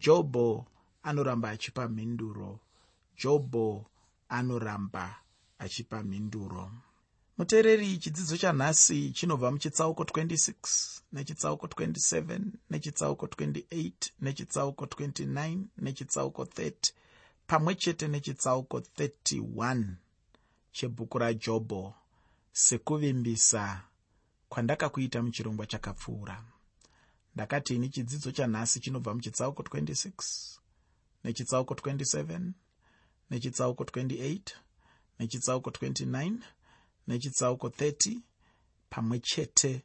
jobho anoramba achipa mhinduro. Jobho anoramba achipa mhinduro. Muteereri chidzidzo chanhasi chinobva muchitsauko 26 nechitsauko 27 nechitsauko 28 nechitsauko 29 nechitsauko 30 pamwe chete nechitsauko 31 chebhuku rajobho sekuvimbisa kwandakakuita muchirongwa chakapfuura ndakati ini chidzidzo chanhasi chinobva muchitsauko 26 nechitsauko 27 nechitsauko 28 nechitsauko 29 nechitsauko 30 pamwe chete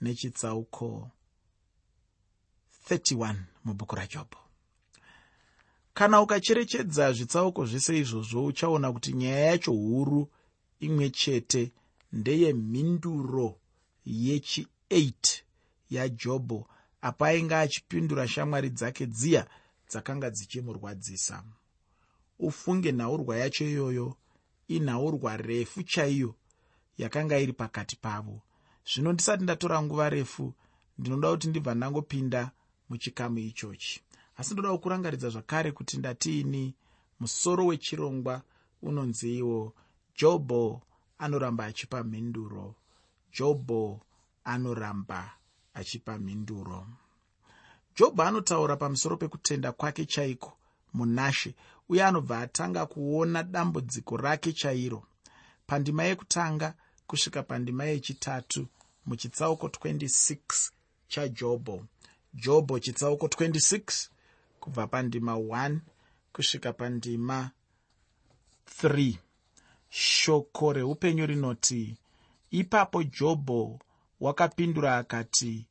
nechitsauko 31 mubhuku rajobho kana ukacherechedza zvitsauko zvese izvozvo uchaona kuti nyaya yacho huru imwe chete ndeyemhinduro yechi8 yajobho apa ainge achipindura shamwari dzake dziya dzakanga dzichimurwadzisa. Ufunge nhaurwa yacho iyoyo inhaurwa refu chaiyo yakanga iri pakati pavo. Zvino ndisati ndatora nguva refu ndinoda kuti ndibva ndangopinda muchikamu ichochi. Asi ndoda kukurangaridza zvakare kuti ndatiini musoro wechirongwa unonziwo jobho anoramba achipa mhinduro. Jobho anoramba achipa mhinduro. Jobho anotaura pamusoro pekutenda kwake chaiko munashe uye anobva atanga kuona dambudziko rake chairo. Pandima yekutanga kusvika pandima yechitatu muchitsauko 26 chajobho. Jobho chitsauko 26 kubva pandima 1 kusvika pandima 3 shoko reupenyu rinoti ipapo jobho wakapindura akati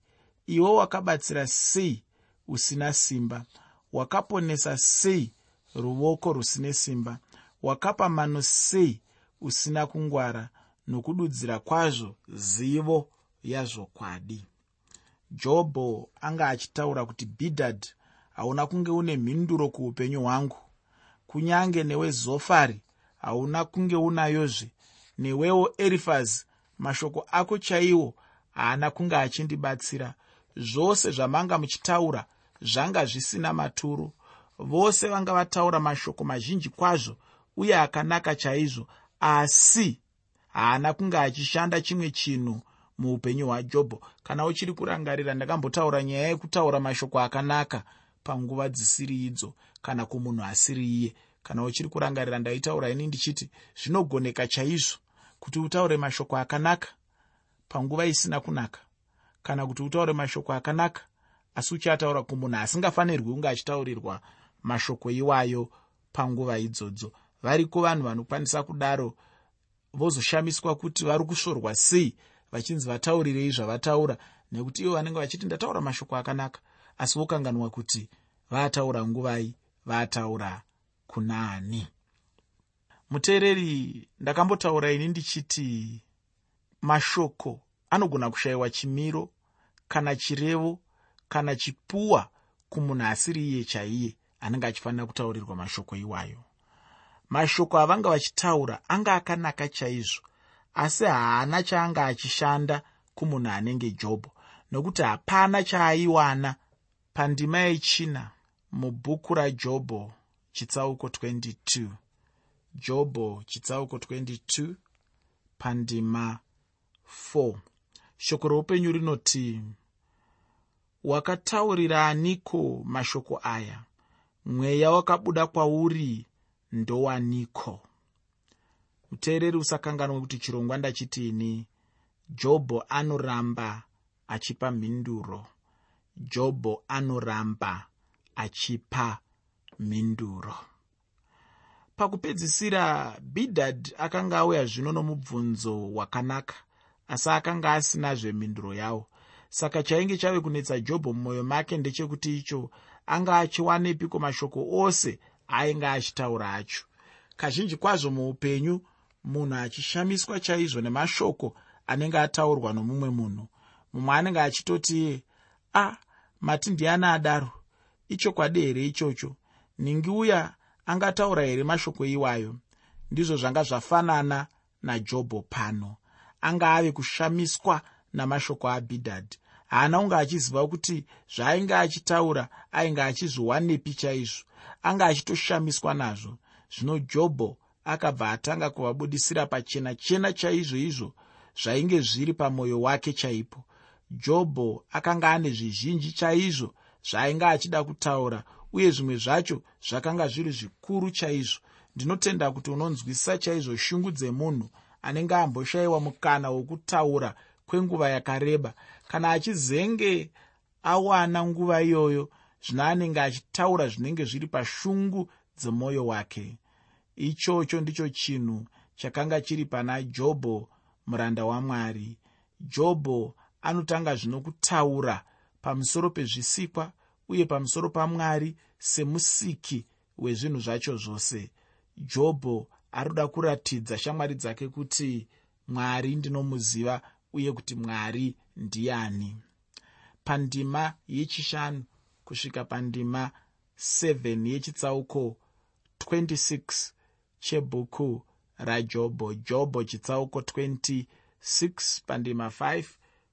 iwe wakabatsira sei usina simba? Wakaponesa sei ruoko rusine simba? Wakapa mano sei usina kungwara nokududzira kwazvo zivo yazvokwadi? Jobho anga achitaura kuti bhidhadhi hauna kunge une mhinduro kuupenyu hwangu. Kunyange newezofari hauna kunge unayozve. Newewo erifazi mashoko ako chaiwo haana kunge achindibatsira. Zvose zvamanga muchitaura zvanga zvisina maturo. Vose vanga vataura mashoko mazhinji kwazvo uye akanaka chaizvo. Asi haana kunge achishanda chimwe chinhu muupenyu hwajobho. Kana uchiri kurangarira ndakambotaura nyaya yekutaura mashoko akanaka panguva dzisiri idzo kana kumunhu asiri iye. Kana uchiri kurangarira ndaitaura ini ndichiti zvinogoneka chaizvo kuti utaure mashoko akanaka panguva isina kunaka. Kana kuti utaure mashoko akanaka asi uchataura kumunhu asingafanirwi kunge achitaurirwa mashoko iwayo panguva idzodzo. Variko vanhu vanokwanisa kudaro vozoshamiswa kuti vari kusvorwa sei vachinzi vataurirei zvavataura nekuti ivo vanenge vachiti ndataura mashoko akanaka asi vokanganwa kuti vataura nguvai vataura kuna ani muteereri ndakambotaura ini ndichiti mashoko anogona kushayiwa chimiro kana chirevo kana chipuwa kumunhu asiri iye chaiye anenge achifanira kutaurirwa mashoko iwayo. Mashoko avanga vachitaura anga akanaka chaizvo asi haana chaanga achishanda kumunhu anenge jobho nokuti hapana chaaiwana. Pandima yechina mubhuku rajobho chitsauko 22 jobho chitsauko 22 pandima 4 shoko roupenyu rinoti wakataurira aniko mashoko aya? Mweya wakabuda kwauri ndowaniko? Muteereri usakanganwe kuti chirongwa ndachitini jobho anoramba achipa mhinduro. Jobho anoramba achipa mhinduro. Pakupedzisira bhidhadhi akanga auya zvino nomubvunzo wakanaka asi akanga asinazve mhinduro yawo. Saka chainge chave kunetsa jobho mumwoyo make ndechekuti icho anga achiwanepiko mashoko ose ainge achitaura acho. Kazhinji kwazvo muupenyu munhu achishamiswa chaizvo nemashoko anenge ataurwa nomumwe munhu. Mumwe anenge achitoti a ah, mati ndiani adaro ichokwadi here ichocho? Ningi uya angataura here mashoko iwayo? Ndizvo zvanga zvafanana najobho pano anga ave kushamiswa namashoko abhidhadhi haana kunge achiziva kuti zvaainge achitaura ainge achizviwanepi chaizvo. Anga achitoshamiswa nazvo. Zvino jobho akabva atanga kuvabudisira pachena chena chaizvo izvo zvainge zviri pamwoyo wake chaipo. Jobho akanga ane zvizhinji chaizvo zvaainge achida kutaura uye zvimwe zvacho zvakanga zviri zvikuru chaizvo. Ndinotenda kuti unonzwisisa chaizvo shungu dzemunhu anenge amboshayiwa mukana wokutaura kwenguva yakareba. Kana achizenge awana nguva iyoyo zvino anenge achitaura zvinenge zviri pashungu dzemwoyo wake. Ichocho ndicho chinhu chakanga chiri pana jobho muranda wamwari jobho anotanga zvino kutaura pamusoro pezvisikwa uye pamusoro pamwari semusiki wezvinhu zvacho zvose. Jobho aroda kuratidza shamwari dzake kuti mwari ndinomuziva uye kuti mwari ndiani. Pandima yechishanu kusvika pandima 7 yechitsauko 26 chebhuku rajobho. Jobho chitsauko 26 pandima 5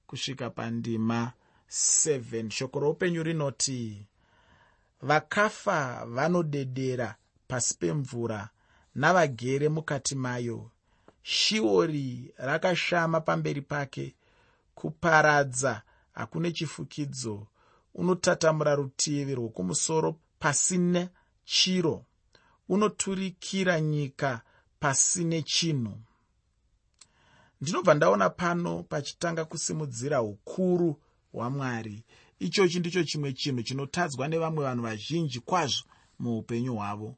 kusvika pandima 7 shoko roupenyu rinoti vakafa vanodedera pasi pemvura navagere mukati mayo. Shiori rakashama pamberi pake. Kuparadza hakune chifukidzo. Unotatamura rutivi rwokumusoro pasine chiro. Unoturikira nyika pasine chinhu. Ndinobva ndaona pano pachitanga kusimudzira ukuru hwamwari. Ichochi ndicho chimwe chinhu chinotadzwa nevamwe vanhu vazhinji kwazvo muupenyu hwavo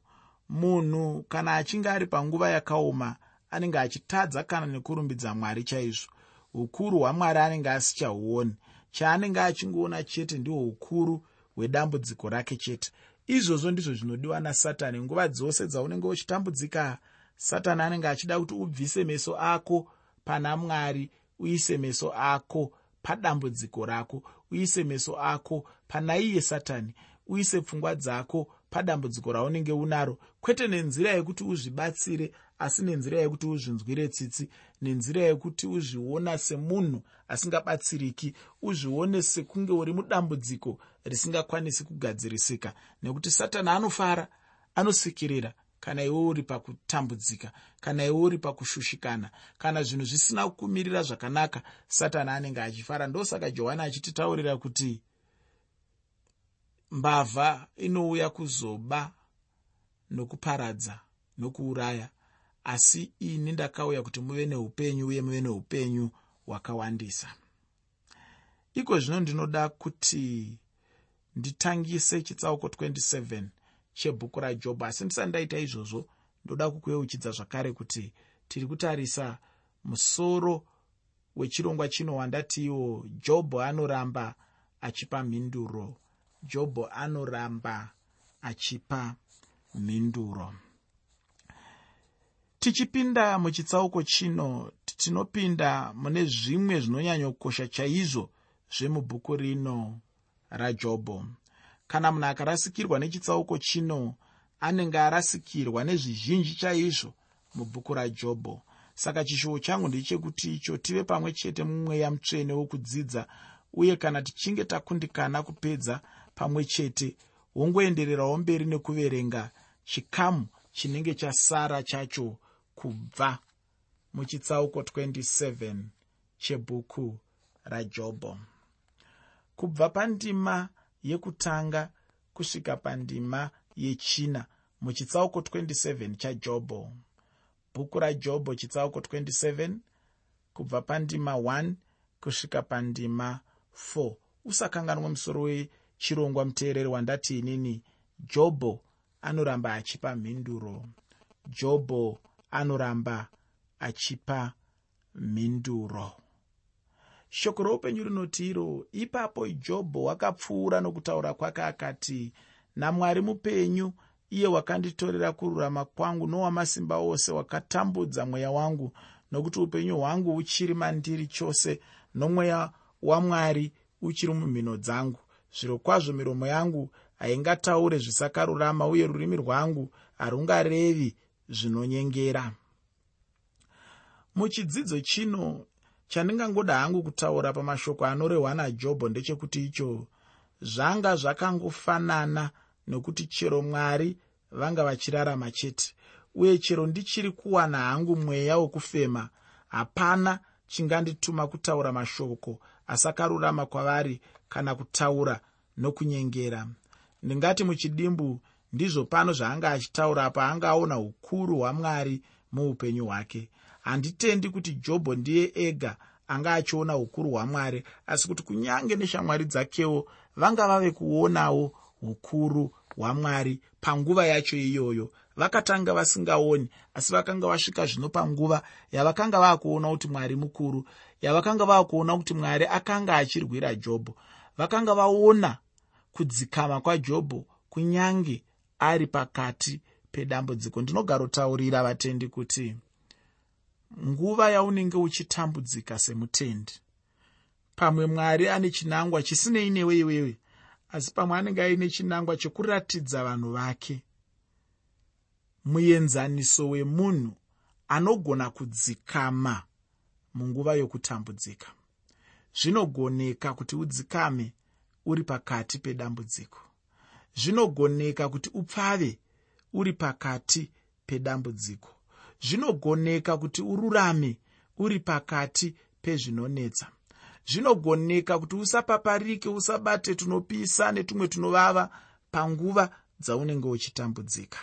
munhu kana achinge ari panguva yakaoma anenge achitadza kana nekurumbidza mwari chaizvo. Ukuru hwamwari anenge asichahuoni. Chaanenge achingoona chete ndihwo ukuru hwedambudziko rake chete. Izvozvo ndizvo zvinodiwa nasatani. Nguva dzose dzaunenge uchitambudzika satani anenge achida kuti ubvise meso ako pana mwari uise meso ako padambudziko rako uise meso ako pana iye satani uise pfungwa dzako padambudziko raunenge unaro. Kwete nenzira yekuti uzvibatsire asi nenzira yekuti uzvinzwire tsitsi nenzira yekuti uzviona semunhu asingabatsiriki uzvione sekunge uri mudambudziko risingakwanisi kugadzirisika. Nekuti satani anofara anosikirira kana iwe uri pakutambudzika kana iwe uri pakushushikana kana zvinhu zvisina kumirira zvakanaka satani anenge achifara. Ndosaka johani achititaurira kuti mbavha inouya kuzoba nokuparadza nokuuraya. Asi ini ndakauya kuti muve neupenyu uye muve neupenyu hwakawandisa. Iko zvino ndinoda kuti nditangise chitsauko 27 chebhuku rajobho asi ndisati ndaita izvozvo. Ndoda kukuyeuchidza zvakare kuti tiri kutarisa musoro wechirongwa chino wandatiwo jobho anoramba achipa mhinduro jobho anoramba achipa mhinduro. Tichipinda muchitsauko chino tinopinda mune zvimwe zvinonyanyokosha chaizvo zvemubhuku rino rajobho. Kana munhu akarasikirwa nechitsauko chino anenge arasikirwa nezvizhinji chaizvo mubhuku rajobho. Saka chishuwo changu ndechekuti icho tive pamwe chete mumweya mutsvene wokudzidza uye kana tichinge takundikana kupedza pamwe chete wongoendererawo mberi nekuverenga chikamu chinenge chasara chacho kubva muchitsauko 27 chebhuku rajobho kubva pandima yekutanga kusvika pandima yechina muchitsauko 27 chajobho bhuku rajobho chitsauko 27 kubva pandima 1 kusvika pandima 4 usakanganwe musoro wechirongwa muteereri wandati inini jobho anoramba achipa mhinduro. Jobho anoramba achipa mhinduro. Shoko roupenyu rinoti iro ipapo jobho wakapfuura nokutaura kwake akati namwari mupenyu iye wakanditorera kururama kwangu nowamasimba ose wakatambudza mweya wangu nokuti upenyu hwangu uchiri mandiri chose nomweya wamwari uchiri mumhino dzangu. Zviro kwazvo miromo yangu haingataure zvisakarurama uye rurimi rwangu harungarevi zvinonyengera. Muchidzidzo chino chandingangoda hangu kutaura pamashoko anorehwa najobho ndechekuti icho zvanga zvakangofanana nokuti chero mwari vanga vachirarama chete uye chero ndichiri kuwana hangu mweya wokufema. Hapana chingandituma kutaura mashoko asakarurama kwavari kana kutaura nokunyengera. Ndingati muchidimbu ndizvo pano zvaanga achitaura paanga aona ukuru hwamwari muupenyu hwake. Handitendi kuti jobho ndiye ega anga achiona ukuru hwamwari asi kuti kunyange neshamwari dzakewo vanga vave kuonawo ukuru hwamwari panguva yacho iyoyo. Vakatanga vasingaoni asi vakanga vasvika zvino panguva yavakanga vaakuona kuti mwari mukuru yavakanga vaakuona kuti mwari akanga achirwira jobho. Vakanga vaona kudzikama kwajobho kunyange ari pakati pedambudziko. Ndinogarotaurira vatendi kuti nguva yaunenge uchitambudzika semutendi pamwe mwari ane chinangwa chisinei newe iwewe asi pamwe anenge aine chinangwa chekuratidza vanhu vake. Muenzaniso wemunhu anogona kudzikama munguva yokutambudzika. Zvinogoneka kuti udzikame uri pakati pedambudziko. Zvinogoneka kuti upfave uri pakati pedambudziko. Zvinogoneka kuti ururame uri pakati pezvinonetsa. Zvinogoneka kuti usapaparike usabate tunopisa netumwe tunovava panguva dzaunenge uchitambudzika.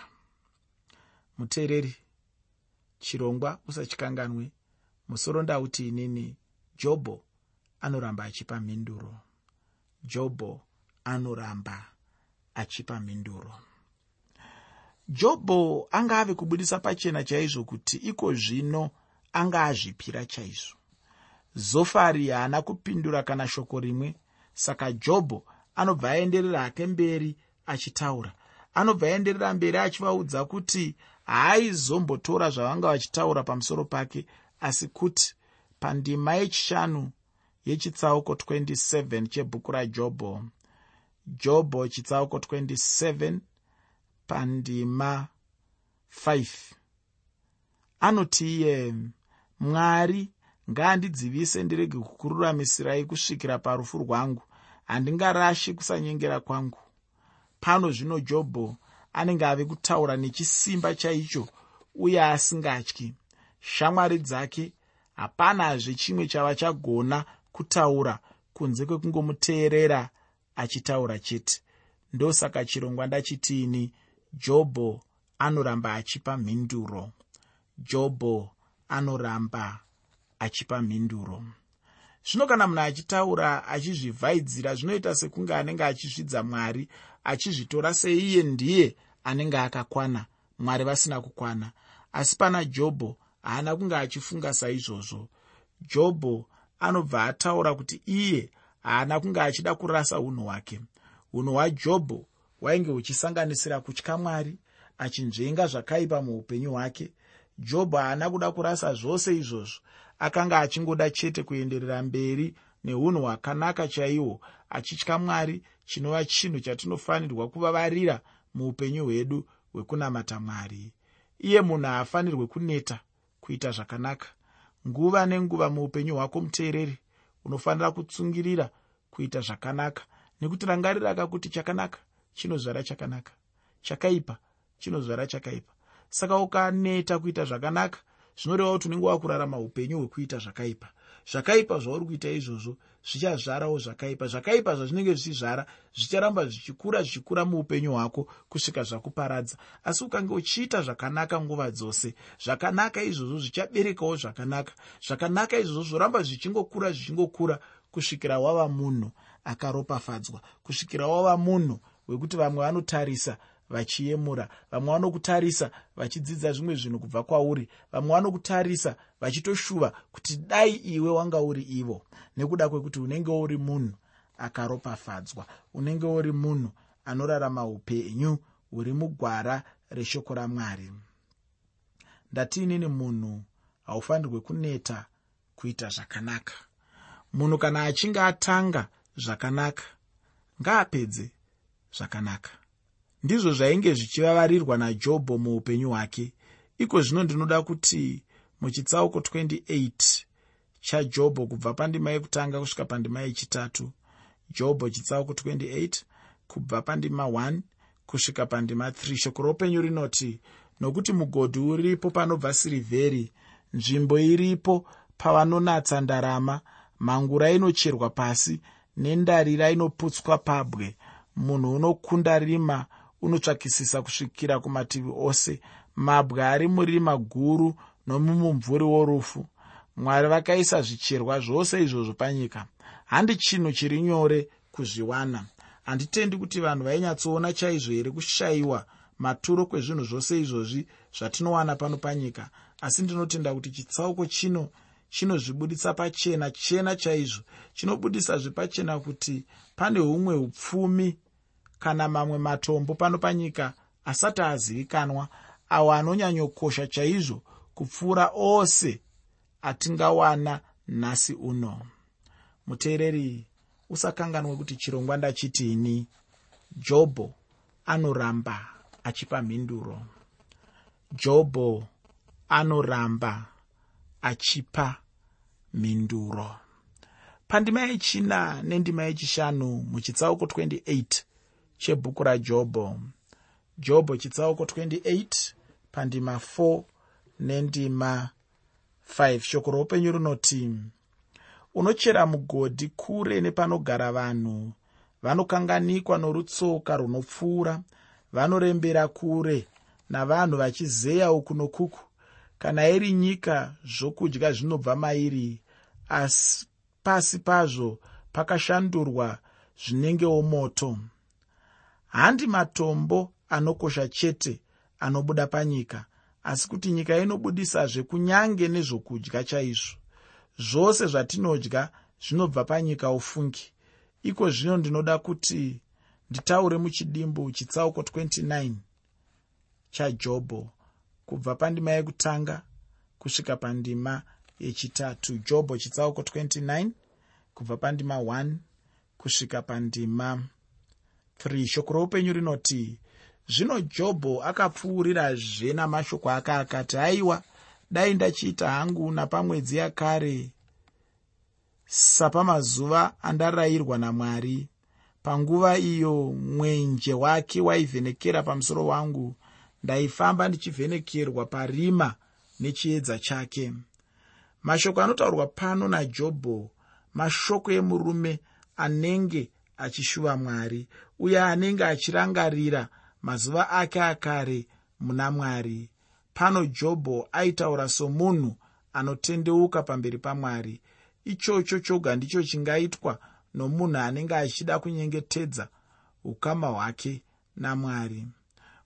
Muteereri chirongwa usachikanganwe musoro ndauti inini jobho anoramba achipa mhinduro. Jobho anoramba achipa mhinduro. Jobho anga ave kubudisa pachena chaizvo kuti iko zvino anga azvipira chaizvo. Zofari haana kupindura kana shoko rimwe saka jobho anobva aenderera hake mberi achitaura. Anobva aenderera mberi achivaudza kuti haaizombotora zvavanga vachitaura pamusoro pake asi kuti pandima yechishanu yechitsauko 27 chebhuku rajobho jobho chitsauko 27 pandima 5 anoti iye mwari ngaandidzivise ndirege kukururamisirayi kusvikira parufu rwangu. Handingarashi kusanyengera kwangu. Pano zvino jobho anenge ave kutaura nechisimba chaicho uye asingatyi shamwari dzake hapanazve chimwe chava chagona kutaura kunze kwekungomuteerera achitaura chete. Ndosaka chirongwa ndachitiini jobho anoramba achipa mhinduro. Jobho anoramba achipa mhinduro. Zvino kana munhu achitaura achizvivhaidzira zvinoita sekunge anenge achizvidza mwari achizvitora seiye ndiye anenge akakwana mwari vasina kukwana. Asi pana jobho haana kunge achifunga saizvozvo. Jobho anobva ataura kuti iye haana kunge achida kurasa unhu hwake. Unhu hwajobho hwainge huchisanganisira kutya mwari achinzvenga zvakaipa muupenyu hwake. Jobho haana kuda kurasa zvose izvozvo akanga achingoda chete kuenderera mberi neunhu hwakanaka chaihwo achitya mwari chinova chinhu chatinofanirwa kuvavarira muupenyu hwedu hwekunamata mwari. Iye munhu haafanirwe kuneta kuita zvakanaka. Nguva nenguva muupenyu hwako muteereri unofanira kutsungirira kuita zvakanaka. Nekuti rangarira kakuti chakanaka chinozvara chakanaka. Chakaipa chinozvara chakaipa. Saka ukaneta kuita zvakanaka zvinoreva kuti unenge wakurarama upenyu hwekuita zvakaipa. Zvakaipa zvauri kuita izvozvo zvichazvarawo zvakaipa. Zvakaipa zvazvinenge zvichizvara zvicharamba zvichikura zvichikura muupenyu hwako kusvika zvakuparadza. Asi ukange uchiita zvakanaka nguva dzose zvakanaka izvozvo zvichaberekawo zvakanaka. Zvakanaka izvozvo zvoramba zvichingokura zvichingokura kusvikira wava munhu akaropafadzwa kusvikira wava munhu wekuti vamwe vanotarisa vachiyemura. Vamwe vanokutarisa vachidzidza zvimwe zvinhu kubva kwauri. Vamwe vanokutarisa vachitoshuva kuti dai iwe wanga uri ivo. Nekuda kwekuti unenge uri munhu akaropafadzwa unenge uri munhu anorarama upenyu huri mugwara reshoko ramwari. Ndatiinini munhu haufanirwe kuneta kuita zvakanaka. Munhu kana achinge atanga zvakanaka ngaapedze zvakanaka ndizvo zvainge zvichivavarirwa najobho muupenyu hwake. Iko zvino ndinoda kuti muchitsauko 28 chajobho kubva pandima yekutanga kusvika pandima yechitatu. Jobho chitsauko 28 kubva pandima 1 kusvika pandima 3 shoko roupenyu rinoti nokuti mugodhi uripo panobva sirivheri nzvimbo iripo pavanonatsa ndarama mhangura inocherwa pasi nendarira inoputswa pabwe. Munhu unokunda rima unotsvakisisa kusvikira kumativi ose. Mabwe ari murima guru nomumumvuri worufu. Mwari vakaisa zvicherwa zvose izvozvo panyika. Handi chinhu chiri nyore kuzviwana. Handitendi kuti vanhu vainyatsoona chaizvo here kushayiwa maturo kwezvinhu zvose izvozvi zvatinowana pano panyika. Asi ndinotenda kuti chitsauko chino chinozvibudisa pachena chena chaizvo. Chinobudisa zvepachena kuti pane humwe upfumi kana mamwe matombo pano panyika asati azivikanwa awo anonyanyokosha chaizvo kupfuura ose atingawana nhasi uno. Muteereri usakanganwe kuti chirongwa ndachitini jobho anoramba achipa mhinduro. Jobho anoramba achipa mhinduro. Pandima yechina nendima yechishanu muchitsauko 28 chebhuku rajobho. Jobho chitsauko 28 pandima 4 nendima 5 shoko roupenyu runoti unochera mugodhi kure nepanogara vanhu. Vanokanganikwa norutsoka runopfuura vanorembera kure navanhu vachizeya uku nokuku. Kana iri nyika zvokudya zvinobva mairi asi pasi pazvo pakashandurwa zvinengewo moto handi matombo anokosha chete anobuda panyika asi kuti nyika inobudisazve kunyange nezvokudya chaizvo. Zvose zvatinodya zvinobva panyika ufungi. Iko zvino ndinoda kuti nditaure muchidimbu chitsauko 29 chajobho kubva pandima yekutanga kusvika pandima yechitatu. Jobho chitsauko 29 kubva pandima 1 kusvika pandima 3 shoko roupenyu rinoti zvino jobho akapfuurirazve namashoko ake akati aiwa dai ndachiita hangu napamwedzi yakare sapamazuva andarayirwa namwari. Panguva iyo mwenje wake waivhenekera pamusoro wangu ndaifamba ndichivhenekerwa parima nechiedza chake. Mashoko anotaurwa pano najobho mashoko emurume anenge achishuva mwari uye anenge achirangarira mazuva ake akare muna mwari. Pano jobho aitaura somunhu anotendeuka pamberi pamwari. Ichocho choga ndicho chingaitwa nomunhu anenge achida kunyengetedza ukama hwake namwari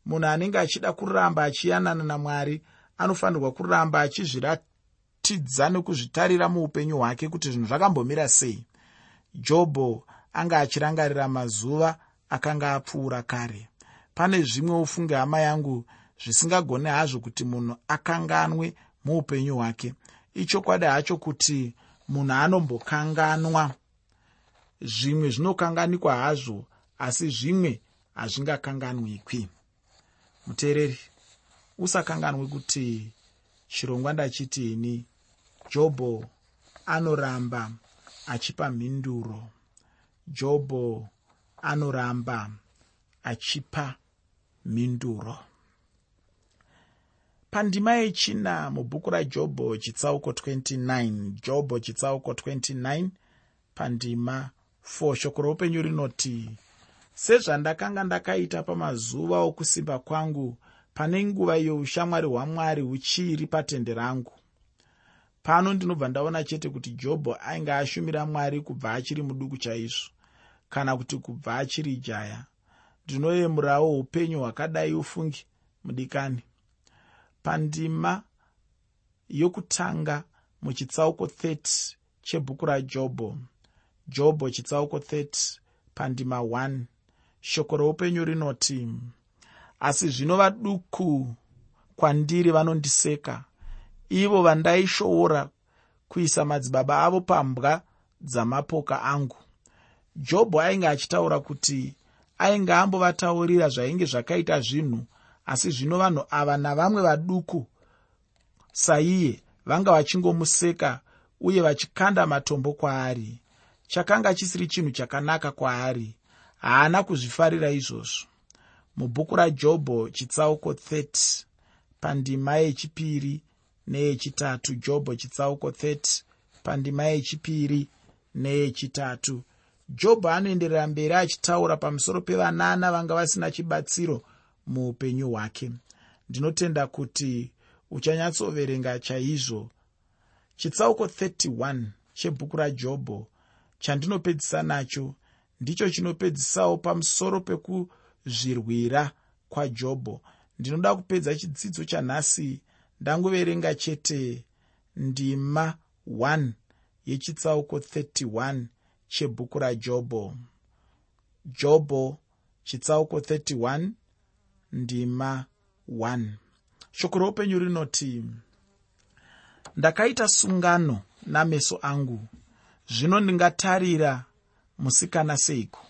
munhu anenge achida kuramba achiyanana namwari anofanirwa kuramba achizviratidza nekuzvitarira muupenyu hwake kuti zvinhu zvakambomira sei jobho anga achirangarira mazuva akanga apfuura kare. Pane zvimwe ufunge hama yangu zvisingagone hazvo kuti munhu akanganwe muupenyu hwake. Ichokwadi hacho kuti munhu anombokanganwa. Zvimwe zvinokanganikwa hazvo asi zvimwe hazvingakanganwikwi. Muteereri usakanganwe kuti chirongwa ndachitini jobho anoramba achipa mhinduro. Jobho anoramba achipa mhinduro. Pandima yechina mubhuku rajobho chitsauko 29 jobho chitsauko 29 pandima 4 shoko roupenyu rinoti sezvandakanga ndakaita pamazuva okusimba kwangu pane nguva iyo ushamwari hwamwari huchiri patende rangu. Pano ndinobva ndaona chete kuti jobho ainge ashumira mwari kubva achiri muduku chaizvo kana kuti kubva achiri jaya ndinoyemurawo upenyu hwakadai ufungi mudikani. Pandima yokutanga muchitsauko 30 chebhuku rajobho jobho chitsauko 30 pandima 1 shoko roupenyu rinoti asi zvino vaduku kwandiri vanondiseka ivo vandaishoora kuisa madzibaba avo pambwa dzamapoka angu jobho ainge achitaura kuti ainge ambovataurira zvainge zvakaita zvinhu asi zvino vanhu ava navamwe vaduku saiye vanga vachingomuseka uye vachikanda matombo kwaari. Chakanga chisiri chinhu chakanaka kwaari haana kuzvifarira izvozvo. Mubhuku rajobho chitsauko 30 pandima yechipiri neyechitatu. Jobho chitsauko 30 pandima yechipiri neyechitatu jobho anoenderera mberi achitaura pamusoro pevanana vanga vasina chibatsiro muupenyu hwake. Ndinotenda kuti uchanyatsoverenga chaizvo. Chitsauko 31 chebhuku rajobho chandinopedzisa nacho ndicho chinopedzisawo pamusoro pekuzvirwira kwajobho. Ndinoda kupedza chidzidzo chanhasi ndangoverenga chete ndima 1 yechitsauko 31 chebhuku rajobho jobho chitsauko 31 ndima 1 shoko roupenyu rinoti ndakaita sungano nameso angu zvino ndingatarira musikana seiko?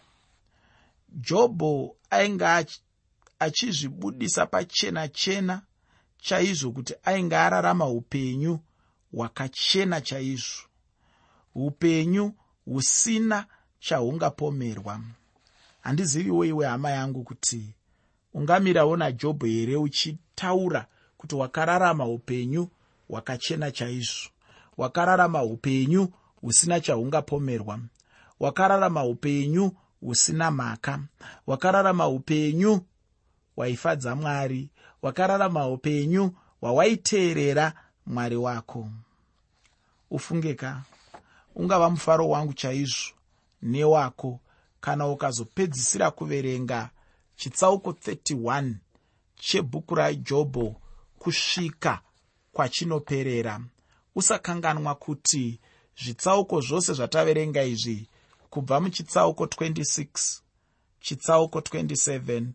Jobho ainge achizvibudisa pachena chena chaizvo kuti ainge ararama upenyu hwakachena chaizvo. Upenyu husina chahungapomerwa handiziviwo iwe hama yangu kuti ungamirawo najobho here uchitaura kuti wakararama upenyu hwakachena chaizvo? Wakararama upenyu husina chahungapomerwa wakararama upenyu husina mhaka. Wakararama upenyu hwaifadza mwari. Wakararama upenyu hwawaiteerera mwari wako. Ufungeka ungava mufaro wangu chaizvo newako kana ukazopedzisira kuverenga chitsauko 31 chebhuku rajobho kusvika kwachinoperera. Usakanganwa kuti zvitsauko zvose zvataverenga izvi kubva muchitsauko 26 chitsauko 27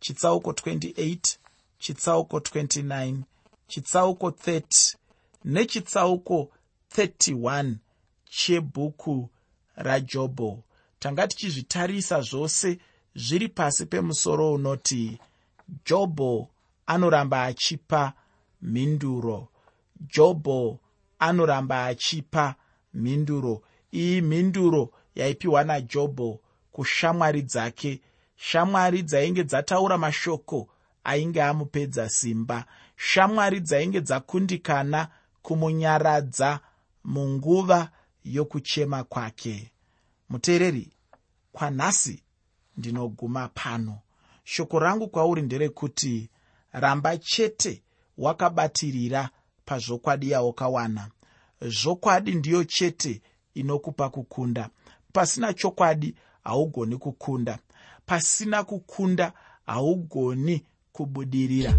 chitsauko 28 chitsauko 29 chitsauko 30 nechitsauko 31 chebhuku rajobho tanga tichizvitarisa zvose zviri pasi pemusoro unoti jobho anoramba achipa mhinduro. Jobho anoramba achipa mhinduro. Iyi mhinduro yaipiwa najobho kushamwari dzake. Shamwari dzainge dzataura mashoko ainge amupedza simba. Shamwari dzainge dzakundikana kumunyaradza munguva yokuchema kwake. Muteereri kwanhasi ndinoguma pano. Shoko rangu kwauri nderekuti ramba chete wakabatirira pazvokwadi yaukawana. Zvokwadi ndiyo chete inokupa kukunda. Pasina chokwadi haugoni kukunda. Pasina kukunda haugoni kubudirira